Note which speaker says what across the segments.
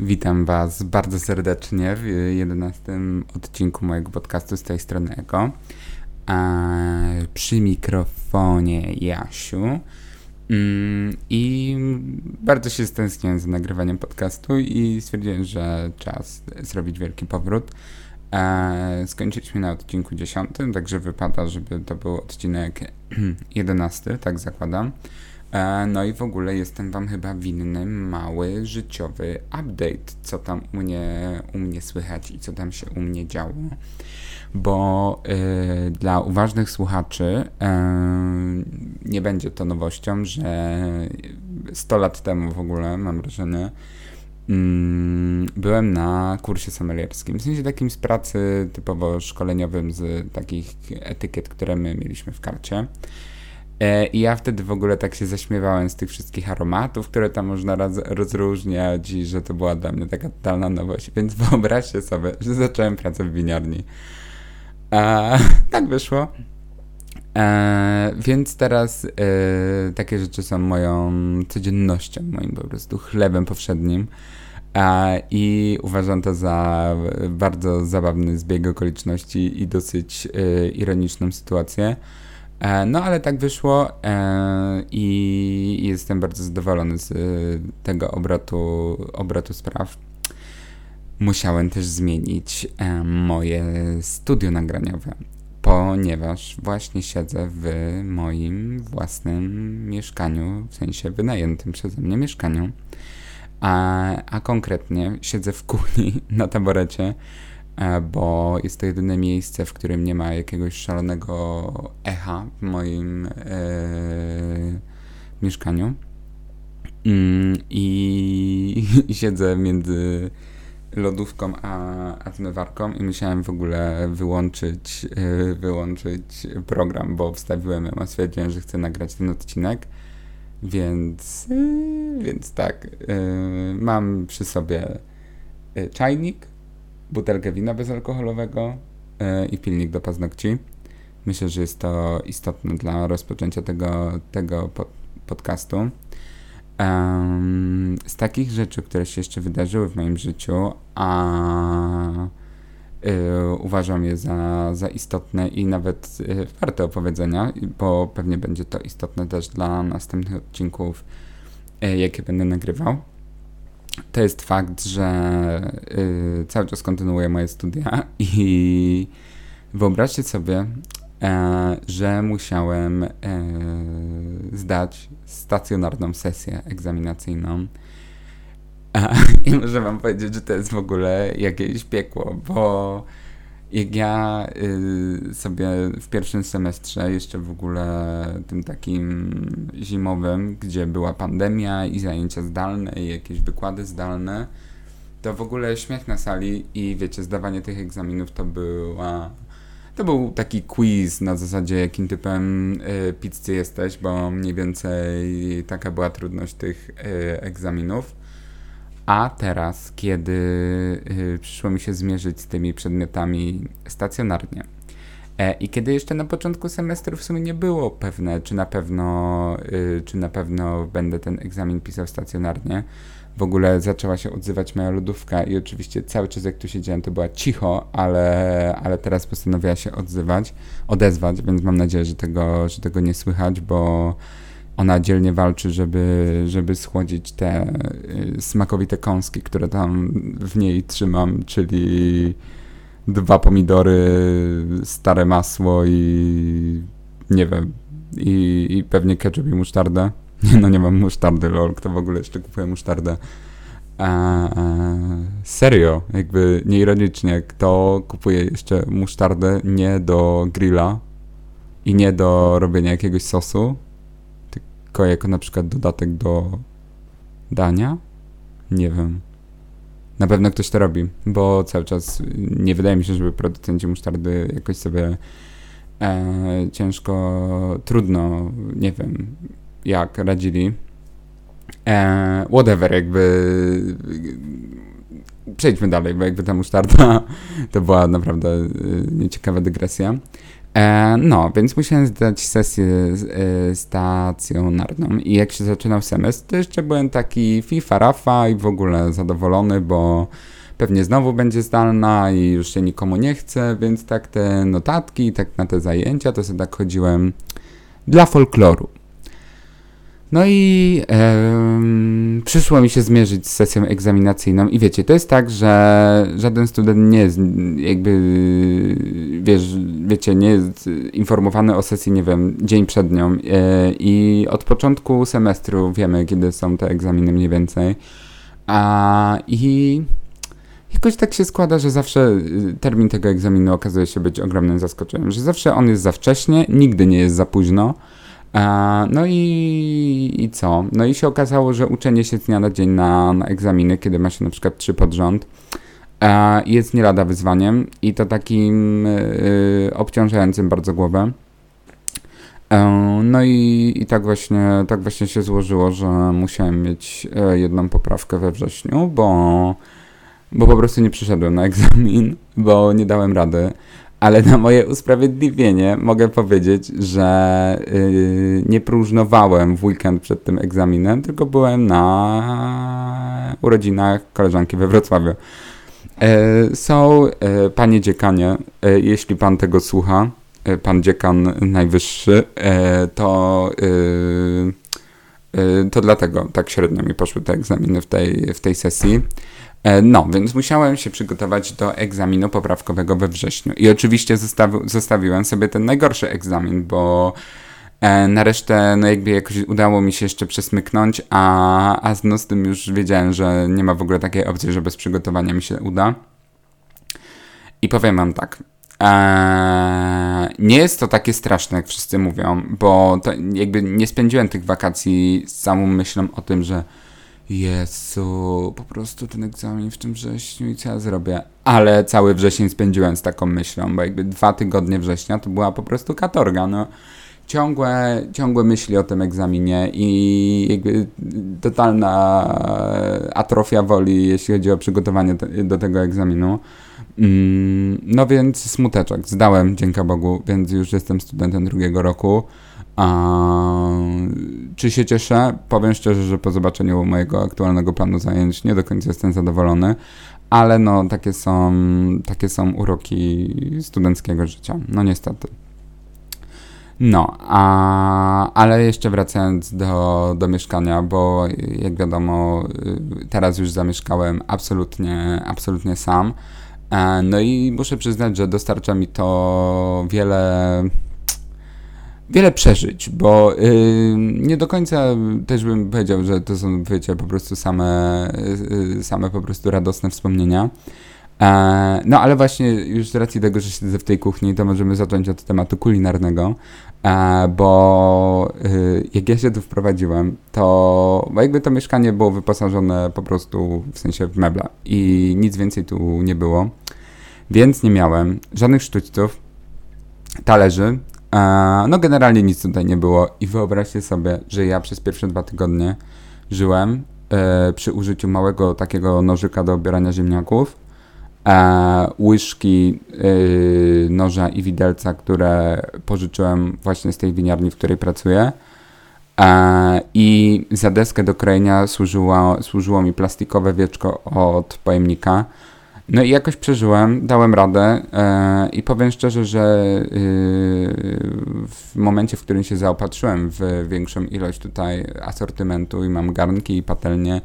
Speaker 1: Witam Was bardzo serdecznie w jedenastym odcinku mojego podcastu z tej strony Eko. A przy mikrofonie Jasiu. Mm, I bardzo się stęskniłem za nagrywaniem podcastu i stwierdziłem, że czas zrobić wielki powrót. Skończyliśmy na odcinku 10, także wypada, żeby to był odcinek 11, tak zakładam. E, no i w ogóle jestem Wam chyba winny mały życiowy update, co tam u mnie, u mnie słychać i co tam się u mnie działo. Bo y, dla uważnych słuchaczy y, nie będzie to nowością, że 100 lat temu w ogóle, mam wrażenie, mm, byłem na kursie sommelierskim, w sensie takim z pracy typowo szkoleniowym, z takich etykiet, które my mieliśmy w karcie. E, I ja wtedy w ogóle tak się zaśmiewałem z tych wszystkich aromatów, które tam można roz, rozróżniać i że to była dla mnie taka totalna nowość. Więc wyobraźcie sobie, że zacząłem pracę w winiarni. E, tak wyszło. E, więc teraz e, takie rzeczy są moją codziennością, moim po prostu chlebem powszednim. I uważam to za bardzo zabawny zbieg okoliczności i dosyć ironiczną sytuację. E, no ale tak wyszło e, i jestem bardzo zadowolony z e, tego obrotu, obrotu spraw. Musiałem też zmienić moje studio nagraniowe, ponieważ właśnie siedzę w moim własnym mieszkaniu, w sensie wynajętym przeze mnie mieszkaniu, a, a konkretnie siedzę w kuchni na taborecie bo jest to jedyne miejsce, w którym nie ma jakiegoś szalonego echa w moim e, mieszkaniu. Mm, i, I siedzę między lodówką a, a zmywarką i musiałem w ogóle wyłączyć, e, wyłączyć program, bo wstawiłem ją, stwierdziłem, że chcę nagrać ten odcinek. Więc, więc tak, mam przy sobie czajnik, butelkę wina bezalkoholowego yy, i pilnik do paznokci. Myślę, że jest to istotne dla rozpoczęcia tego, tego pod, podcastu. Um, z takich rzeczy, które się jeszcze wydarzyły w moim życiu, a yy, uważam je za, za istotne i nawet yy, warte opowiedzenia, bo pewnie będzie to istotne też dla następnych odcinków, yy, jakie będę nagrywał to jest fakt, że y, cały czas kontynuuję moje studia i wyobraźcie sobie, e, że musiałem e, zdać stacjonarną sesję egzaminacyjną. E, I muszę wam powiedzieć, że to jest w ogóle jakieś piekło, bo jak ja y, sobie w pierwszym semestrze, jeszcze w ogóle tym takim zimowym, gdzie była pandemia i zajęcia zdalne i jakieś wykłady zdalne, to w ogóle śmiech na sali i wiecie, zdawanie tych egzaminów to była. To był taki quiz na zasadzie, jakim typem y, pizzy jesteś, bo mniej więcej taka była trudność tych y, egzaminów. A teraz, kiedy y, przyszło mi się zmierzyć z tymi przedmiotami stacjonarnie, e, i kiedy jeszcze na początku semestru w sumie nie było pewne, czy na pewno, y, czy na pewno będę ten egzamin pisał stacjonarnie, w ogóle zaczęła się odzywać moja lodówka i oczywiście cały czas jak tu siedziałem to była cicho, ale, ale teraz postanowiła się odzywać, odezwać, więc mam nadzieję, że tego, że tego nie słychać, bo ona dzielnie walczy, żeby, żeby schłodzić te y, smakowite kąski, które tam w niej trzymam, czyli dwa pomidory, stare masło i nie wiem, i, i pewnie ketchup i musztardę. No nie mam musztardy, lol, kto w ogóle jeszcze kupuje musztardę. A, serio, jakby nieironicznie, kto kupuje jeszcze musztardę nie do grilla i nie do robienia jakiegoś sosu, tylko jako na przykład dodatek do dania? Nie wiem. Na pewno ktoś to robi, bo cały czas nie wydaje mi się, żeby producenci musztardy jakoś sobie e, ciężko, trudno, nie wiem, jak radzili. E, whatever, jakby przejdźmy dalej, bo jakby ta musztarda to była naprawdę e, nieciekawa dygresja. E, no, więc musiałem zdać sesję e, stacjonarną i jak się zaczynał semestr, to jeszcze byłem taki FIFA, Rafa i w ogóle zadowolony, bo pewnie znowu będzie zdalna i już się nikomu nie chce, więc tak te notatki, tak na te zajęcia, to sobie tak chodziłem dla folkloru. No i e, przyszło mi się zmierzyć z sesją egzaminacyjną i wiecie, to jest tak, że żaden student nie jest jakby, wiesz, wiecie, nie jest informowany o sesji, nie wiem, dzień przed nią e, i od początku semestru wiemy, kiedy są te egzaminy mniej więcej. A i jakoś tak się składa, że zawsze termin tego egzaminu okazuje się być ogromnym zaskoczeniem, że zawsze on jest za wcześnie, nigdy nie jest za późno. No i, i co? No i się okazało, że uczenie się z dnia na dzień na, na egzaminy, kiedy ma się na przykład trzy pod rząd, jest nie lada wyzwaniem i to takim y, obciążającym bardzo głowę. E, no i, i tak, właśnie, tak właśnie się złożyło, że musiałem mieć e, jedną poprawkę we wrześniu, bo, bo po prostu nie przyszedłem na egzamin, bo nie dałem rady ale na moje usprawiedliwienie mogę powiedzieć, że yy, nie próżnowałem w weekend przed tym egzaminem, tylko byłem na urodzinach koleżanki we Wrocławiu. Yy, są, yy, panie dziekanie, yy, jeśli pan tego słucha, pan dziekan najwyższy, to to dlatego tak średnio mi poszły te egzaminy w tej, w tej sesji. E, no, więc musiałem się przygotować do egzaminu poprawkowego we wrześniu. I oczywiście zostawi zostawiłem sobie ten najgorszy egzamin, bo e, na resztę, no jakby jakoś udało mi się jeszcze przesmyknąć, a, a z, no, z tym już wiedziałem, że nie ma w ogóle takiej opcji, że bez przygotowania mi się uda. I powiem wam tak. Eee, nie jest to takie straszne, jak wszyscy mówią, bo jakby nie spędziłem tych wakacji z samą myślą o tym, że Jezu, po prostu ten egzamin w tym wrześniu i co ja zrobię? Ale cały wrzesień spędziłem z taką myślą, bo jakby dwa tygodnie września to była po prostu katorga, no. Ciągłe, ciągłe myśli o tym egzaminie i jakby totalna atrofia woli, jeśli chodzi o przygotowanie do tego egzaminu. Mm, no więc smuteczek. Zdałem, dzięki Bogu, więc już jestem studentem drugiego roku. A, czy się cieszę? Powiem szczerze, że po zobaczeniu mojego aktualnego planu zajęć nie do końca jestem zadowolony, ale no takie są, takie są uroki studenckiego życia. No niestety. No, a, ale jeszcze wracając do, do mieszkania, bo jak wiadomo, teraz już zamieszkałem absolutnie, absolutnie sam. E, no i muszę przyznać, że dostarcza mi to wiele wiele przeżyć, bo yy, nie do końca też bym powiedział, że to są, wiecie, po prostu same, yy, same po prostu radosne wspomnienia. E, no ale właśnie już z racji tego, że siedzę w tej kuchni, to możemy zacząć od tematu kulinarnego, e, bo jak ja się tu wprowadziłem, to jakby to mieszkanie było wyposażone po prostu w sensie w mebla i nic więcej tu nie było, więc nie miałem żadnych sztućców, talerzy, no generalnie nic tutaj nie było i wyobraźcie sobie, że ja przez pierwsze dwa tygodnie żyłem e, przy użyciu małego takiego nożyka do obierania ziemniaków, e, łyżki, e, noża i widelca, które pożyczyłem właśnie z tej winiarni, w której pracuję. I za deskę do krojenia służyło, służyło mi plastikowe wieczko od pojemnika, no i jakoś przeżyłem, dałem radę e, i powiem szczerze, że yy, w momencie, w którym się zaopatrzyłem w większą ilość tutaj asortymentu i mam garnki i patelnie,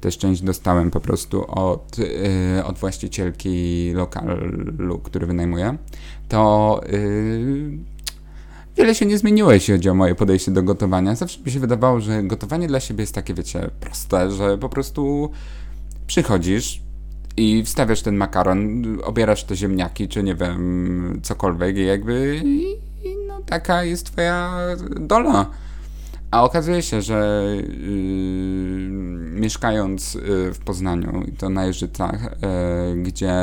Speaker 1: też część dostałem po prostu od, yy, od właścicielki lokalu, który wynajmuję, to yy, wiele się nie zmieniło, jeśli chodzi o moje podejście do gotowania. Zawsze mi się wydawało, że gotowanie dla siebie jest takie, wiecie, proste, że po prostu przychodzisz, i wstawiasz ten makaron, obierasz te ziemniaki, czy nie wiem, cokolwiek i jakby i, i no taka jest twoja dola. A okazuje się, że yy, mieszkając yy, w Poznaniu, i to na Jeżycach, yy, gdzie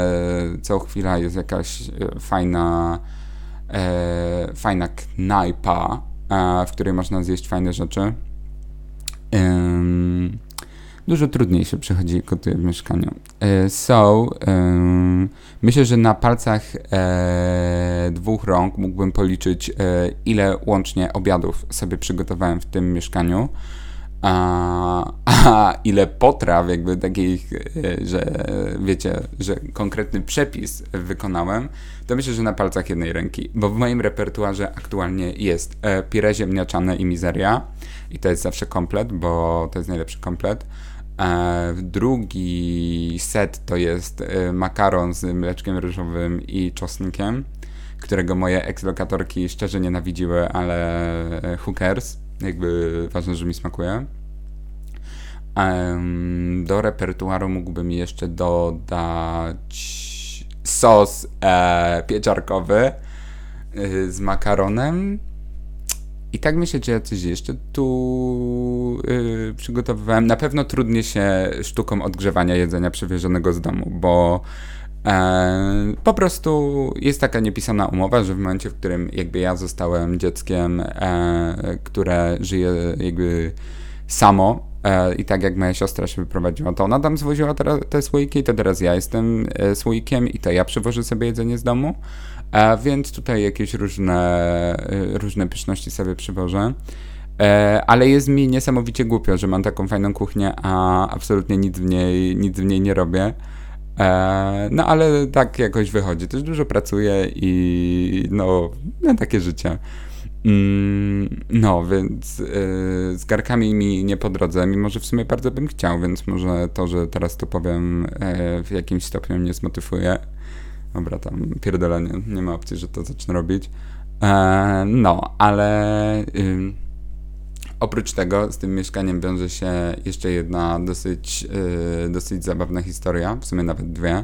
Speaker 1: co chwila jest jakaś yy, fajna, yy, fajna knajpa, w której można zjeść fajne rzeczy, dużo trudniej się przychodzi i gotuje w mieszkaniu. E, so, myślę, że na palcach e, dwóch rąk mógłbym policzyć, e, ile łącznie obiadów sobie przygotowałem w tym mieszkaniu. A, a, ile potraw, jakby takich, że wiecie, że konkretny przepis wykonałem, to myślę, że na palcach jednej ręki, bo w moim repertuarze aktualnie jest pire ziemniaczane i mizeria i to jest zawsze komplet, bo to jest najlepszy komplet. E, drugi set to jest e, makaron z mleczkiem ryżowym i czosnkiem, którego moje ekslokatorki szczerze nienawidziły, ale e, hookers, jakby ważne, że mi smakuje. Do repertuaru mógłbym jeszcze dodać sos pieczarkowy z makaronem i tak myślę, że ja coś jeszcze tu yy, przygotowywałem. Na pewno trudnie się sztuką odgrzewania jedzenia przywieżonego z domu, bo e, po prostu jest taka niepisana umowa, że w momencie, w którym jakby ja zostałem dzieckiem, e, które żyje jakby samo e, i tak jak moja siostra się wyprowadziła, to ona tam zwoziła te słoiki, to teraz ja jestem e, słoikiem i to ja przywożę sobie jedzenie z domu. A więc tutaj jakieś różne, y, różne pyszności sobie przywożę. E, ale jest mi niesamowicie głupio, że mam taką fajną kuchnię, a absolutnie nic w niej, nic w niej nie robię. E, no ale tak jakoś wychodzi. Też dużo pracuję i no, no takie życie. Mm, no, więc y, z garkami mi nie po drodze, mimo że w sumie bardzo bym chciał, więc może to, że teraz to powiem e, w jakimś stopniu mnie zmotywuje. Dobra, tam pierdolenie, nie ma opcji, że to zacznę robić. E, no, ale y, oprócz tego z tym mieszkaniem wiąże się jeszcze jedna dosyć, y, dosyć zabawna historia, w sumie nawet dwie.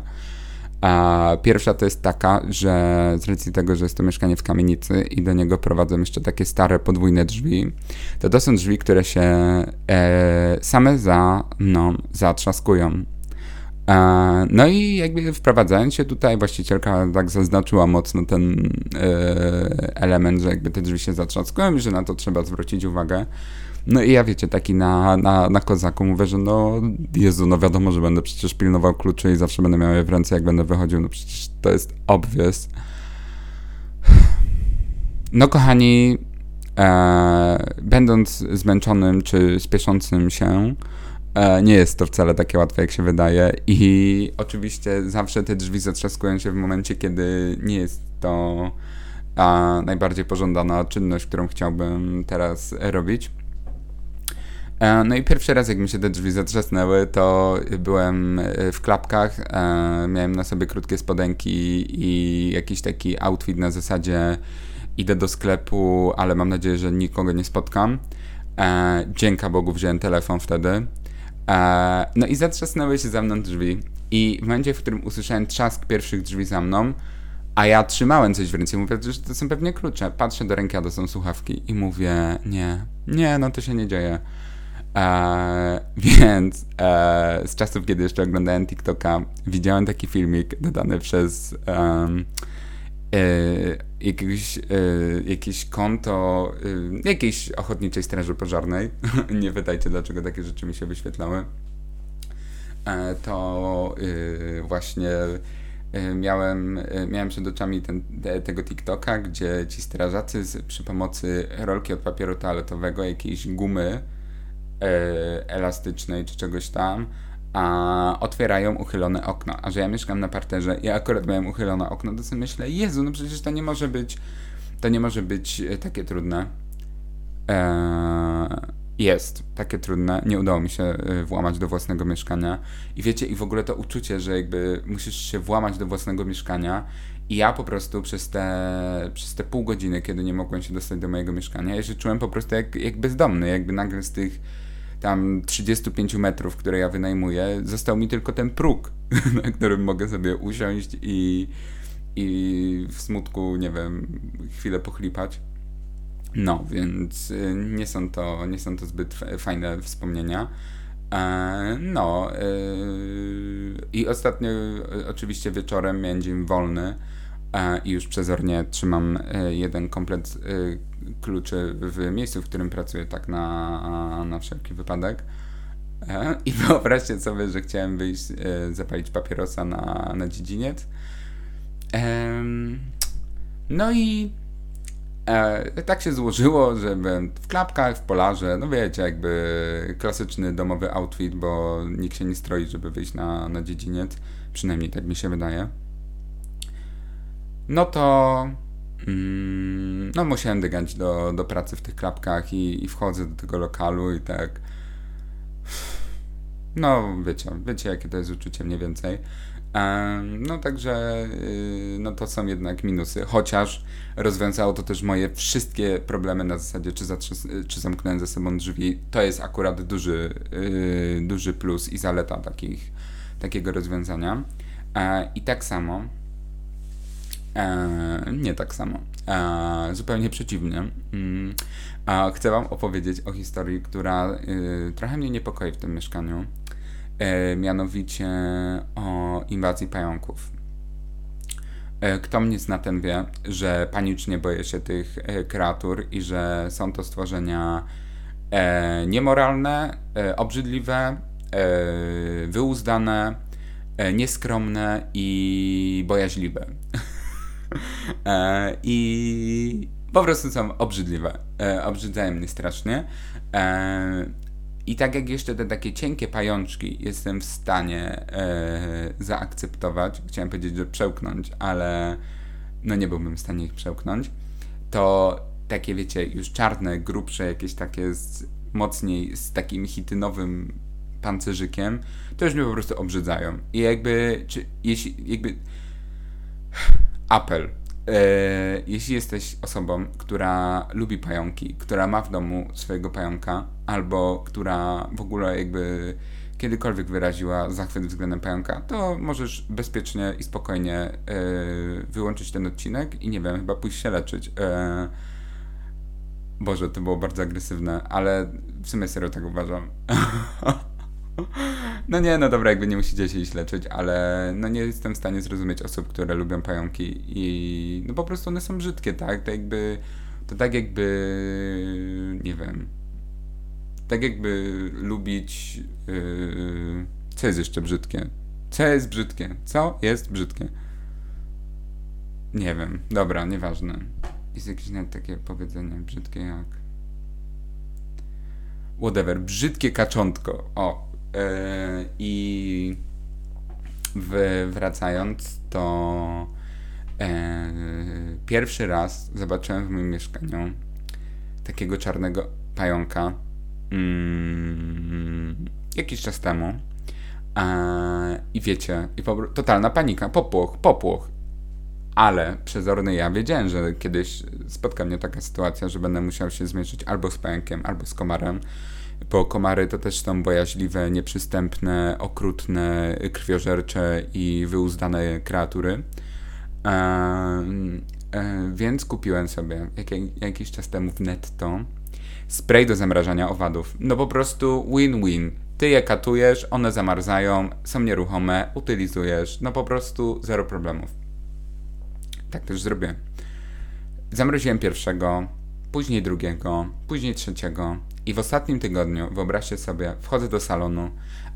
Speaker 1: A pierwsza to jest taka, że z racji tego, że jest to mieszkanie w kamienicy i do niego prowadzą jeszcze takie stare podwójne drzwi, to to są drzwi, które się e, same za mną zatrzaskują. No i jakby wprowadzając się tutaj, właścicielka tak zaznaczyła mocno ten e, element, że jakby te drzwi się zatrzaskują i że na to trzeba zwrócić uwagę. No i ja wiecie, taki na, na, na kozaku mówię, że no Jezu, no wiadomo, że będę przecież pilnował kluczy i zawsze będę miał je w ręce, jak będę wychodził, no przecież to jest obvious. No kochani, e, będąc zmęczonym czy spieszącym się, nie jest to wcale takie łatwe, jak się wydaje. I oczywiście zawsze te drzwi zatrzaskują się w momencie, kiedy nie jest to a, najbardziej pożądana czynność, którą chciałbym teraz robić. E, no i pierwszy raz, jak mi się te drzwi zatrzasnęły, to byłem w klapkach, e, miałem na sobie krótkie spodenki i jakiś taki outfit na zasadzie idę do sklepu, ale mam nadzieję, że nikogo nie spotkam. Dzięka Bogu wziąłem telefon wtedy E, no i zatrzasnęły się za mną drzwi. I w momencie, w którym usłyszałem trzask pierwszych drzwi za mną, a ja trzymałem coś w ręce, mówię, że to są pewnie klucze. Patrzę do ręki, a to są słuchawki i mówię, nie, nie, no to się nie dzieje. E, więc e, z czasów, kiedy jeszcze oglądałem TikToka, widziałem taki filmik dodany przez um, e, jakiegoś, e, jakieś konto e, jakiejś ochotniczej straży pożarnej. Nie pytajcie, dlaczego takie rzeczy mi się wyświetlały. E, to właśnie miałem, miałem przed oczami ten, te, tego TikToka, gdzie ci strażacy z, przy pomocy rolki od papieru toaletowego, jakiejś gumy elastycznej czy czegoś tam, a otwierają uchylone okno. A że ja mieszkam na parterze i akurat miałem uchylone okno, to sobie myślę, Jezu, no przecież to nie może być, to nie może być e, takie trudne. Eee, jest takie trudne. Nie udało mi się e, włamać do własnego mieszkania. I wiecie, i w ogóle to uczucie, że jakby musisz się włamać do własnego mieszkania i ja po prostu przez te, przez te pół godziny, kiedy nie mogłem się dostać do mojego mieszkania, ja się czułem po prostu jak, jak bezdomny, jakby nagle z tych tam 35 metrów, które ja wynajmuję, został mi tylko ten próg, na którym mogę sobie usiąść i, i w smutku, nie wiem, chwilę pochlipać. No, więc y, nie są to, nie są to zbyt fajne wspomnienia. E, no, y, i ostatnio y, oczywiście wieczorem miałem dzień wolny i już przezornie trzymam jeden komplet kluczy w miejscu, w którym pracuję, tak na, na wszelki wypadek. E, I wyobraźcie sobie, że chciałem wyjść, e, zapalić papierosa na, na dziedziniec. No i e, tak się złożyło, że byłem w klapkach, w polarze, no wiecie, jakby klasyczny domowy outfit, bo nikt się nie stroi, żeby wyjść na, na dziedziniec. Przynajmniej tak mi się wydaje. No to mm, no musiałem dygać do, do pracy w tych klapkach i, i wchodzę do tego lokalu i tak no wiecie, wiecie jakie to jest uczucie mniej więcej. No także y, no to są jednak minusy, chociaż rozwiązało to też moje wszystkie problemy na zasadzie, czy, czy zamknąłem ze sobą drzwi. To jest akurat duży, y, duży plus i zaleta takich, takiego rozwiązania. E, I tak samo, nie tak samo, e, zupełnie przeciwnie. Mm, chcę Wam opowiedzieć o historii, która y, trochę mnie niepokoi w tym mieszkaniu e, mianowicie o inwazji pająków. E, kto mnie zna, ten wie, że panicznie boję się tych e, kreatur i że są to stworzenia e, niemoralne, e, obrzydliwe, e, wyuzdane, nieskromne i bojaźliwe. I po prostu są obrzydliwe. obrzydzają mnie strasznie. I tak jak jeszcze te takie cienkie pajączki jestem w stanie e, zaakceptować, chciałem powiedzieć, że przełknąć, ale no nie byłbym w stanie ich przełknąć, to takie wiecie, już czarne, grubsze, jakieś takie z, mocniej z takim hitynowym pancerzykiem, to już mnie po prostu obrzydzają. I jakby, czy, jeśli, jakby apel, E, jeśli jesteś osobą, która lubi pająki, która ma w domu swojego pająka, albo która w ogóle jakby kiedykolwiek wyraziła zachwyt względem pająka, to możesz bezpiecznie i spokojnie e, wyłączyć ten odcinek i nie wiem, chyba pójść się leczyć. E, Boże, to było bardzo agresywne, ale w sumie serio tak uważam. No nie, no dobra, jakby nie musicie się iść leczyć, ale no nie jestem w stanie zrozumieć osób, które lubią pająki i no po prostu one są brzydkie, tak? To jakby, to tak jakby, nie wiem, tak jakby lubić, yy, co jest jeszcze brzydkie? Co jest brzydkie? Co jest brzydkie? Nie wiem, dobra, nieważne. Jest jakieś nawet takie powiedzenie brzydkie jak whatever, brzydkie kaczątko. O, I wracając, to e, pierwszy raz zobaczyłem w moim mieszkaniu takiego czarnego pająka mm, jakiś czas temu. E, I wiecie, i totalna panika, popłoch, popłoch. Ale przezorny ja wiedziałem, że kiedyś spotka mnie taka sytuacja, że będę musiał się zmierzyć albo z pająkiem, albo z komarem bo komary to też są bojaźliwe, nieprzystępne, okrutne, krwiożercze i wyuzdane kreatury. E, e, więc kupiłem sobie jak, jakiś czas temu w netto spray do zamrażania owadów. No po prostu win-win. Ty je katujesz, one zamarzają, są nieruchome, utylizujesz, no po prostu zero problemów. Tak też zrobię. Zamroziłem pierwszego, później drugiego, później trzeciego, i w ostatnim tygodniu, wyobraźcie sobie, wchodzę do salonu,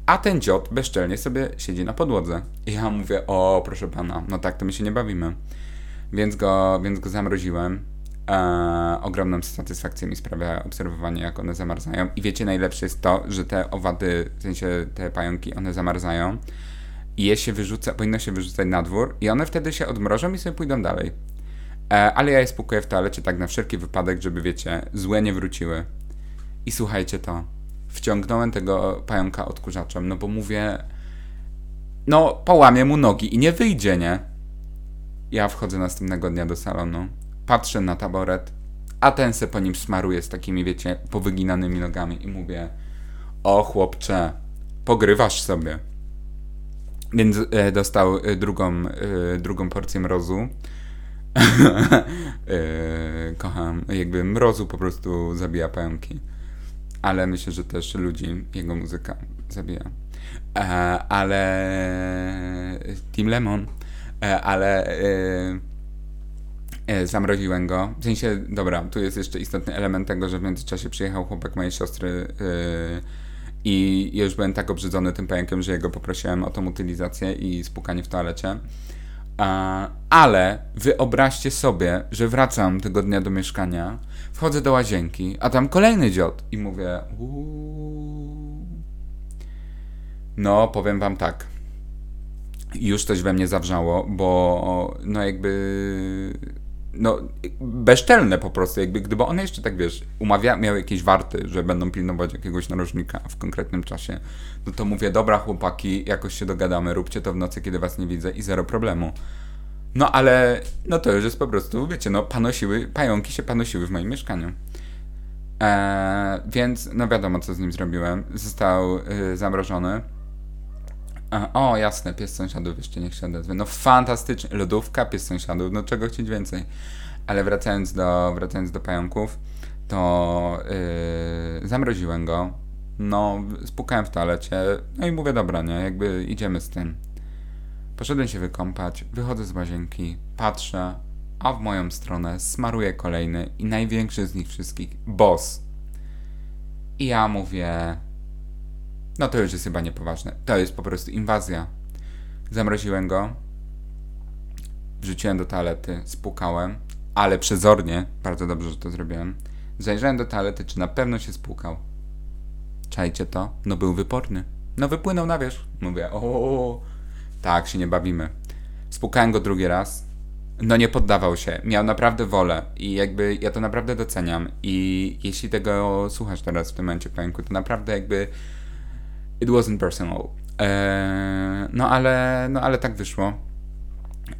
Speaker 1: a ten dziot bezczelnie sobie siedzi na podłodze. I ja mówię, o proszę pana, no tak to my się nie bawimy. Więc go, więc go zamroziłem. Eee, ogromną satysfakcję mi sprawia obserwowanie, jak one zamarzają. I wiecie, najlepsze jest to, że te owady, w sensie te pająki, one zamarzają i je się wyrzuca, powinno się wyrzucać na dwór i one wtedy się odmrożą i sobie pójdą dalej. Eee, ale ja je spukuję w toalecie tak na wszelki wypadek, żeby wiecie, złe nie wróciły. I słuchajcie to. Wciągnąłem tego pająka odkurzaczem, no bo mówię, no połamię mu nogi i nie wyjdzie, nie? Ja wchodzę następnego dnia do salonu, patrzę na taboret, a ten se po nim smaruje z takimi, wiecie, powyginanymi nogami i mówię, o chłopcze, pogrywasz sobie. Więc e, dostał e, drugą, e, drugą porcję mrozu. E, kocham, jakby mrozu po prostu zabija pająki ale myślę, że też ludzi jego muzyka zabija. E, ale Team Lemon, e, ale e, e, zamroziłem go. W sensie, dobra, tu jest jeszcze istotny element tego, że w międzyczasie przyjechał chłopak mojej siostry I już byłem tak obrzydzony tym pająkiem, że jego poprosiłem o tą utylizację i spukanie w toalecie. Ale wyobraźcie sobie, że wracam tego dnia do mieszkania, wchodzę do łazienki, a tam kolejny dziot i mówię. No, powiem wam tak. Już coś we mnie zawrzało, bo no jakby no, bezczelne po prostu, jakby gdyby one jeszcze tak, wiesz, umawia, miały jakieś warty, że będą pilnować jakiegoś narożnika w konkretnym czasie, no to mówię, dobra chłopaki, jakoś się dogadamy, róbcie to w nocy, kiedy was nie widzę i zero problemu. No ale, no to już jest po prostu, wiecie, no panosiły, pająki się panosiły w moim mieszkaniu. Eee, więc, no wiadomo, co z nim zrobiłem. Został y, zamrożony. E, o, jasne, pies sąsiadów jeszcze niech się odezwie. No fantastycznie, lodówka, pies sąsiadów, no czego chcieć więcej. Ale wracając do, wracając do pająków, to yy, zamroziłem go, no spukałem w toalecie, no i mówię, dobra, nie, jakby idziemy z tym. Poszedłem się wykąpać, wychodzę z łazienki, patrzę, a w moją stronę smaruje kolejny i największy z nich wszystkich, boss. I ja mówię, no to już jest chyba niepoważne. To jest po prostu inwazja. Zamroziłem go, wrzuciłem do toalety, spłukałem, ale przezornie, bardzo dobrze, że to zrobiłem. Zajrzałem do toalety, czy na pewno się spłukał. Czajcie to? No był wyporny. No wypłynął na wierzch. Mówię, o, tak się nie bawimy. Spłukałem go drugi raz. No nie poddawał się. Miał naprawdę wolę i jakby ja to naprawdę doceniam. I jeśli tego słuchasz teraz w tym momencie, pająku, to naprawdę jakby It wasn't personal. Eee, no ale, no ale tak wyszło.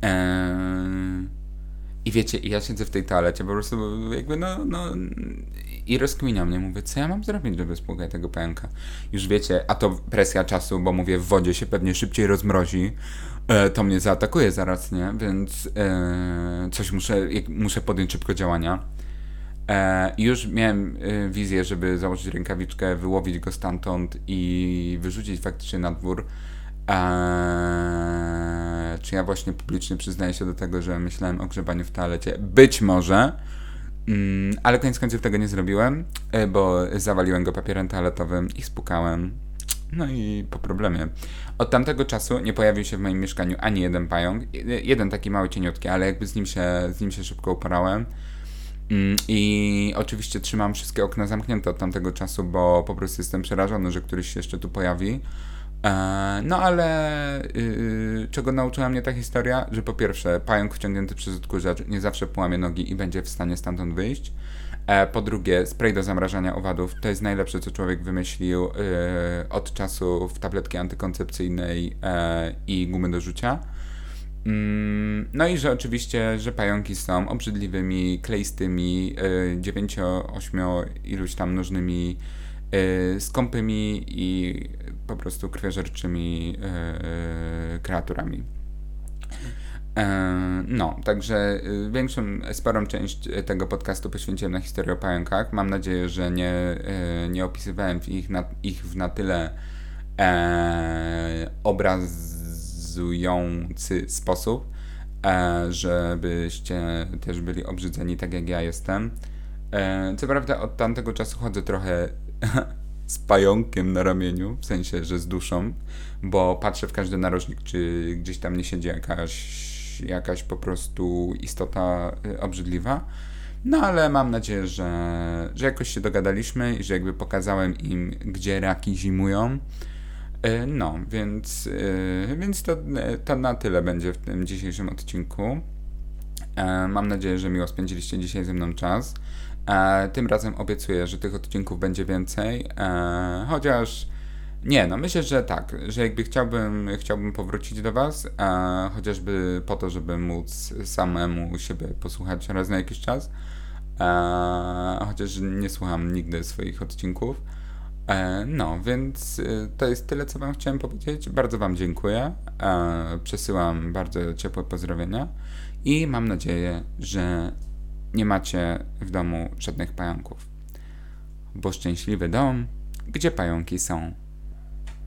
Speaker 1: Eee, I wiecie, ja siedzę w tej toalecie, po prostu jakby no, no i rozkminiam mnie, mówię, co ja mam zrobić, żeby spłukać tego pęka. Już wiecie, a to presja czasu, bo mówię, w wodzie się pewnie szybciej rozmrozi, e, to mnie zaatakuje zaraz, nie? Więc e, coś muszę, muszę podjąć szybko działania. E, już miałem e, wizję, żeby założyć rękawiczkę, wyłowić go stamtąd i wyrzucić faktycznie na dwór. E, czy ja właśnie publicznie przyznaję się do tego, że myślałem o grzebaniu w toalecie? Być może, mm, ale koniec końców tego nie zrobiłem, e, bo zawaliłem go papierem toaletowym i spukałem. No i po problemie. Od tamtego czasu nie pojawił się w moim mieszkaniu ani jeden pająk. Jeden taki mały cieniutki, ale jakby z nim się, z nim się szybko uporałem. Mm, I oczywiście trzymam wszystkie okna zamknięte od tamtego czasu, bo po prostu jestem przerażony, że któryś się jeszcze tu pojawi. E, no ale yy, czego nauczyła mnie ta historia? Że po pierwsze, pająk wciągnięty przez odkurzacz nie zawsze połamie nogi i będzie w stanie stamtąd wyjść. E, po drugie, spray do zamrażania owadów to jest najlepsze, co człowiek wymyślił yy, od czasu tabletki antykoncepcyjnej yy, i gumy do rzucia. Mm, no i że oczywiście, że pająki są obrzydliwymi, kleistymi, 9-8 y, iluś tam nóżnymi, y, skąpymi i po prostu krwiożerczymi y, kreaturami. E, no, także większą, sporą część tego podcastu poświęciłem na historię o pająkach. Mam nadzieję, że nie, nie opisywałem ich, ich w na tyle e, obraz obrazujący sposób, e, żebyście też byli obrzydzeni tak jak ja jestem. E, co prawda od tamtego czasu chodzę trochę z pająkiem na ramieniu, w sensie, że z duszą, bo patrzę w każdy narożnik, czy gdzieś tam nie siedzi jakaś, jakaś po prostu istota e, obrzydliwa. No ale mam nadzieję, że, że jakoś się dogadaliśmy i że jakby pokazałem im, gdzie raki zimują no, więc, e, więc to, to na tyle będzie w tym dzisiejszym odcinku. E, mam nadzieję, że miło spędziliście dzisiaj ze mną czas. Tym razem obiecuję, że tych odcinków będzie więcej, chociaż nie, no myślę, że tak, że jakby chciałbym, chciałbym powrócić do Was, chociażby po to, żeby móc samemu siebie posłuchać raz na jakiś czas, chociaż nie słucham nigdy swoich odcinków. E, no, więc y, to jest tyle, co Wam chciałem powiedzieć. Bardzo Wam dziękuję. E, przesyłam bardzo ciepłe pozdrowienia i mam nadzieję, że nie macie w domu żadnych pająków. Bo szczęśliwy dom, gdzie pająki są.